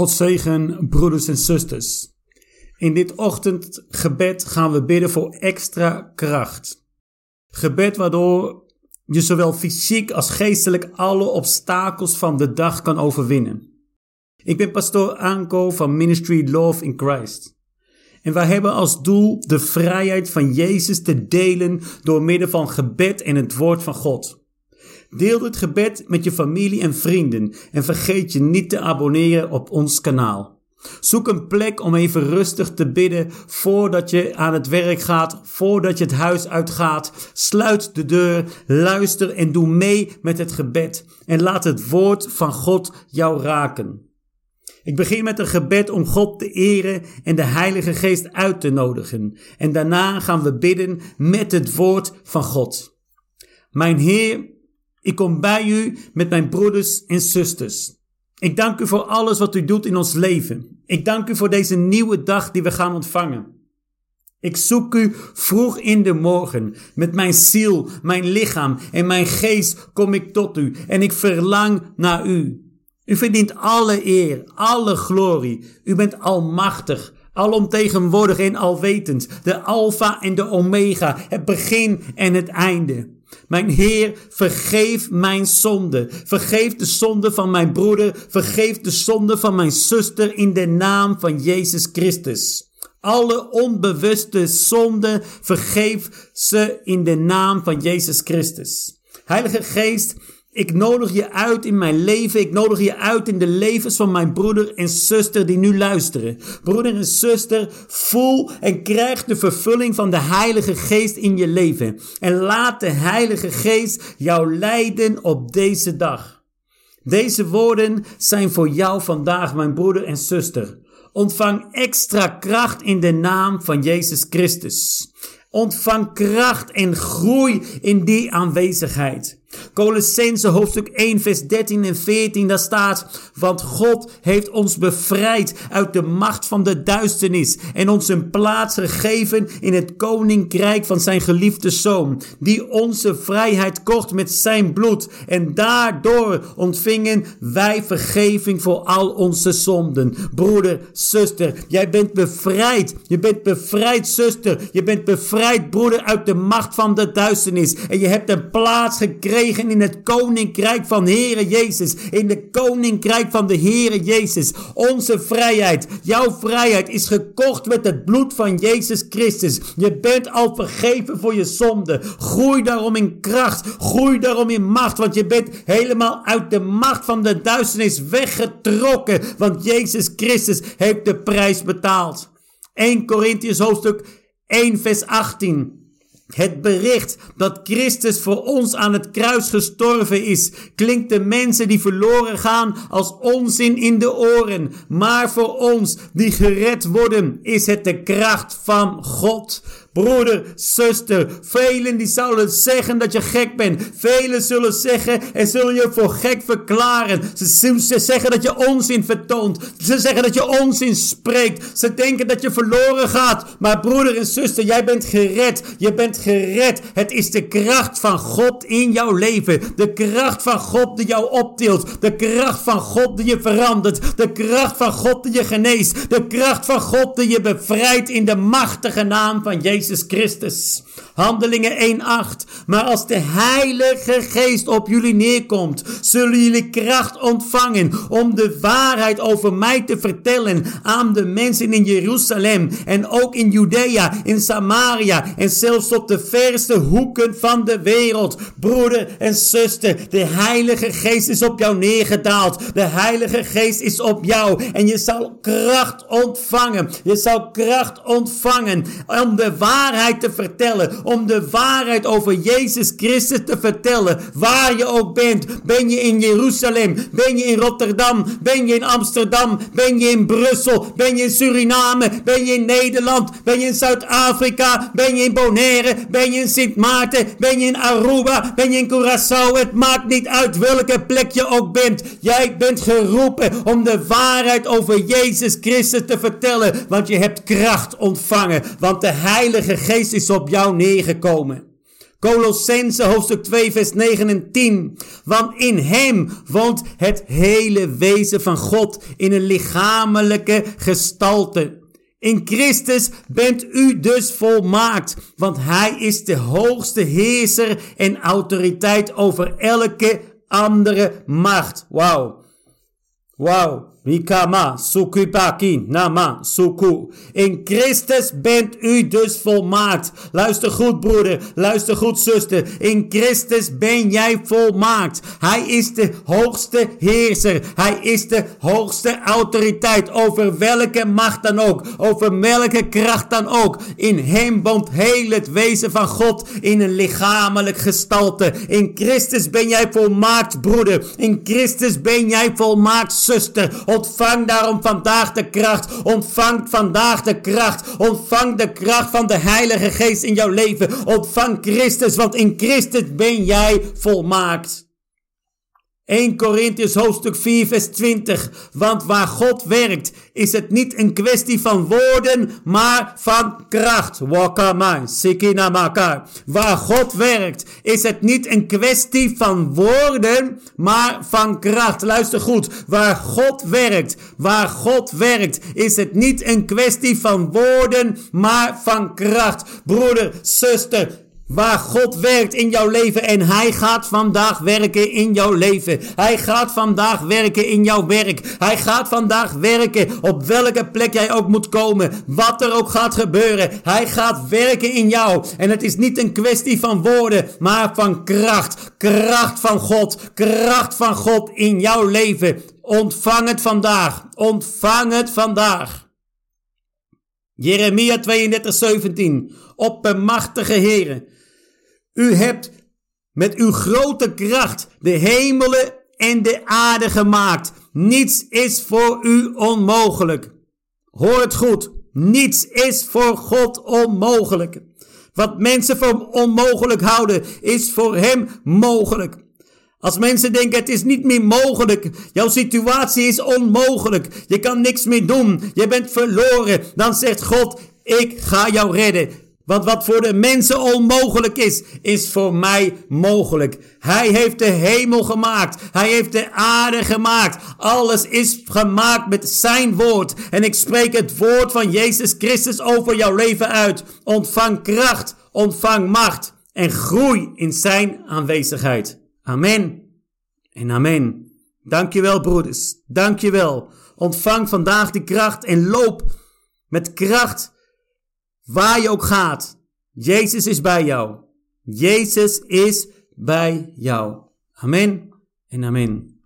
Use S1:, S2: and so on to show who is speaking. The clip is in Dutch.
S1: God zegen, broeders en zusters. In dit ochtendgebed gaan we bidden voor extra kracht. Gebed waardoor je zowel fysiek als geestelijk alle obstakels van de dag kan overwinnen. Ik ben pastoor Anko van Ministry Love in Christ. En wij hebben als doel de vrijheid van Jezus te delen door middel van gebed en het woord van God. Deel het gebed met je familie en vrienden en vergeet je niet te abonneren op ons kanaal. Zoek een plek om even rustig te bidden voordat je aan het werk gaat, voordat je het huis uitgaat. Sluit de deur, luister en doe mee met het gebed en laat het woord van God jou raken. Ik begin met een gebed om God te eren en de Heilige Geest uit te nodigen. En daarna gaan we bidden met het woord van God. Mijn Heer, ik kom bij u met mijn broeders en zusters. Ik dank u voor alles wat u doet in ons leven. Ik dank u voor deze nieuwe dag die we gaan ontvangen. Ik zoek u vroeg in de morgen. Met mijn ziel, mijn lichaam en mijn geest kom ik tot u en ik verlang naar u. U verdient alle eer, alle glorie. U bent almachtig, alomtegenwoordig en alwetend, de Alpha en de Omega, het begin en het einde. Mijn Heer, vergeef mijn zonde. Vergeef de zonde van mijn broeder. Vergeef de zonde van mijn zuster in de naam van Jezus Christus. Alle onbewuste zonde, vergeef ze in de naam van Jezus Christus. Heilige Geest, ik nodig je uit in mijn leven. Ik nodig je uit in de levens van mijn broeder en zuster die nu luisteren. Broeder en zuster, voel en krijg de vervulling van de Heilige Geest in je leven. En laat de Heilige Geest jou leiden op deze dag. Deze woorden zijn voor jou vandaag, mijn broeder en zuster. Ontvang extra kracht in de naam van Jezus Christus. Ontvang kracht en groei in die aanwezigheid. Colossense hoofdstuk 1 vers 13 en 14 daar staat, want God heeft ons bevrijd uit de macht van de duisternis en ons een plaats gegeven in het koninkrijk van zijn geliefde zoon, die onze vrijheid kocht met zijn bloed en daardoor ontvingen wij vergeving voor al onze zonden. Broeder, zuster, jij bent bevrijd. Je bent bevrijd, zuster. Je bent bevrijd, broeder, uit de macht van de duisternis en je hebt een plaats gekregen in het koninkrijk van Heere Jezus. In de koninkrijk van de Heere Jezus. Onze vrijheid, jouw vrijheid is gekocht met het bloed van Jezus Christus. Je bent al vergeven voor je zonde. Groei daarom in kracht. Groei daarom in macht. Want je bent helemaal uit de macht van de duisternis weggetrokken. Want Jezus Christus heeft de prijs betaald. 1 Corinthians hoofdstuk 1 vers 18. Het bericht dat Christus voor ons aan het kruis gestorven is, klinkt de mensen die verloren gaan als onzin in de oren. Maar voor ons die gered worden, is het de kracht van God. Broeder, zuster, velen die zouden zeggen dat je gek bent. Velen zullen zeggen en zullen je voor gek verklaren. Ze, ze zeggen dat je onzin vertoont. Ze zeggen dat je onzin spreekt. Ze denken dat je verloren gaat. Maar broeder en zuster, jij bent gered. Je bent gered. Het is de kracht van God in jouw leven. De kracht van God die jou optilt. De kracht van God die je verandert. De kracht van God die je geneest. De kracht van God die je bevrijdt in de machtige naam van Jezus. Jezus Christus. Handelingen 1:8. Maar als de Heilige Geest op jullie neerkomt, zullen jullie kracht ontvangen om de waarheid over mij te vertellen aan de mensen in Jeruzalem en ook in Judea, in Samaria en zelfs tot de verste hoeken van de wereld. Broeder en zuster, de Heilige Geest is op jou neergedaald. De Heilige Geest is op jou en je zal kracht ontvangen. Je zal kracht ontvangen om de waarheid te vertellen. Om de waarheid over Jezus Christus te vertellen. Waar je ook bent. Ben je in Jeruzalem? Ben je in Rotterdam? Ben je in Amsterdam? Ben je in Brussel? Ben je in Suriname? Ben je in Nederland? Ben je in Zuid-Afrika? Ben je in Bonaire? Ben je in Sint Maarten? Ben je in Aruba? Ben je in Curaçao? Het maakt niet uit welke plek je ook bent. Jij bent geroepen om de waarheid over Jezus Christus te vertellen. Want je hebt kracht ontvangen. Want de Heilige Geest is op jou Colossense hoofdstuk 2 vers 9 en 10. Want in hem woont het hele wezen van God in een lichamelijke gestalte. In Christus bent u dus volmaakt, want Hij is de hoogste heerser en autoriteit over elke andere macht. Wauw. Wauw. Mikama, sukupaki, nama, suku. In Christus bent u dus volmaakt. Luister goed, broeder. Luister goed, zuster. In Christus ben jij volmaakt. Hij is de hoogste heerser. Hij is de hoogste autoriteit over welke macht dan ook. Over welke kracht dan ook. In hem woont heel het wezen van God in een lichamelijk gestalte. In Christus ben jij volmaakt, broeder. In Christus ben jij volmaakt, zuster. Ontvang daarom vandaag de kracht. Ontvang vandaag de kracht. Ontvang de kracht van de Heilige Geest in jouw leven. Ontvang Christus, want in Christus ben jij volmaakt. 1 Korintiërs hoofdstuk 4 vers 20. Want waar God werkt is het niet een kwestie van woorden, maar van kracht. Waar God werkt is het niet een kwestie van woorden, maar van kracht. Luister goed. Waar God werkt, waar God werkt is het niet een kwestie van woorden, maar van kracht. Broeder, zuster, Waar God werkt in jouw leven en Hij gaat vandaag werken in jouw leven. Hij gaat vandaag werken in jouw werk. Hij gaat vandaag werken op welke plek jij ook moet komen. Wat er ook gaat gebeuren. Hij gaat werken in jou. En het is niet een kwestie van woorden, maar van kracht. Kracht van God. Kracht van God in jouw leven. Ontvang het vandaag. Ontvang het vandaag. Jeremia 32, 17. Op een machtige heren u hebt met uw grote kracht de hemelen en de aarde gemaakt. Niets is voor u onmogelijk. Hoor het goed. Niets is voor God onmogelijk. Wat mensen voor onmogelijk houden, is voor Hem mogelijk. Als mensen denken het is niet meer mogelijk, jouw situatie is onmogelijk, je kan niks meer doen, je bent verloren, dan zegt God, ik ga jou redden. Want wat voor de mensen onmogelijk is, is voor mij mogelijk. Hij heeft de hemel gemaakt. Hij heeft de aarde gemaakt. Alles is gemaakt met zijn woord. En ik spreek het woord van Jezus Christus over jouw leven uit. Ontvang kracht, ontvang macht en groei in zijn aanwezigheid. Amen en amen. Dankjewel broeders. Dankjewel. Ontvang vandaag die kracht en loop met kracht Waar je ook gaat, Jezus is bij jou. Jezus is bij jou. Amen en amen.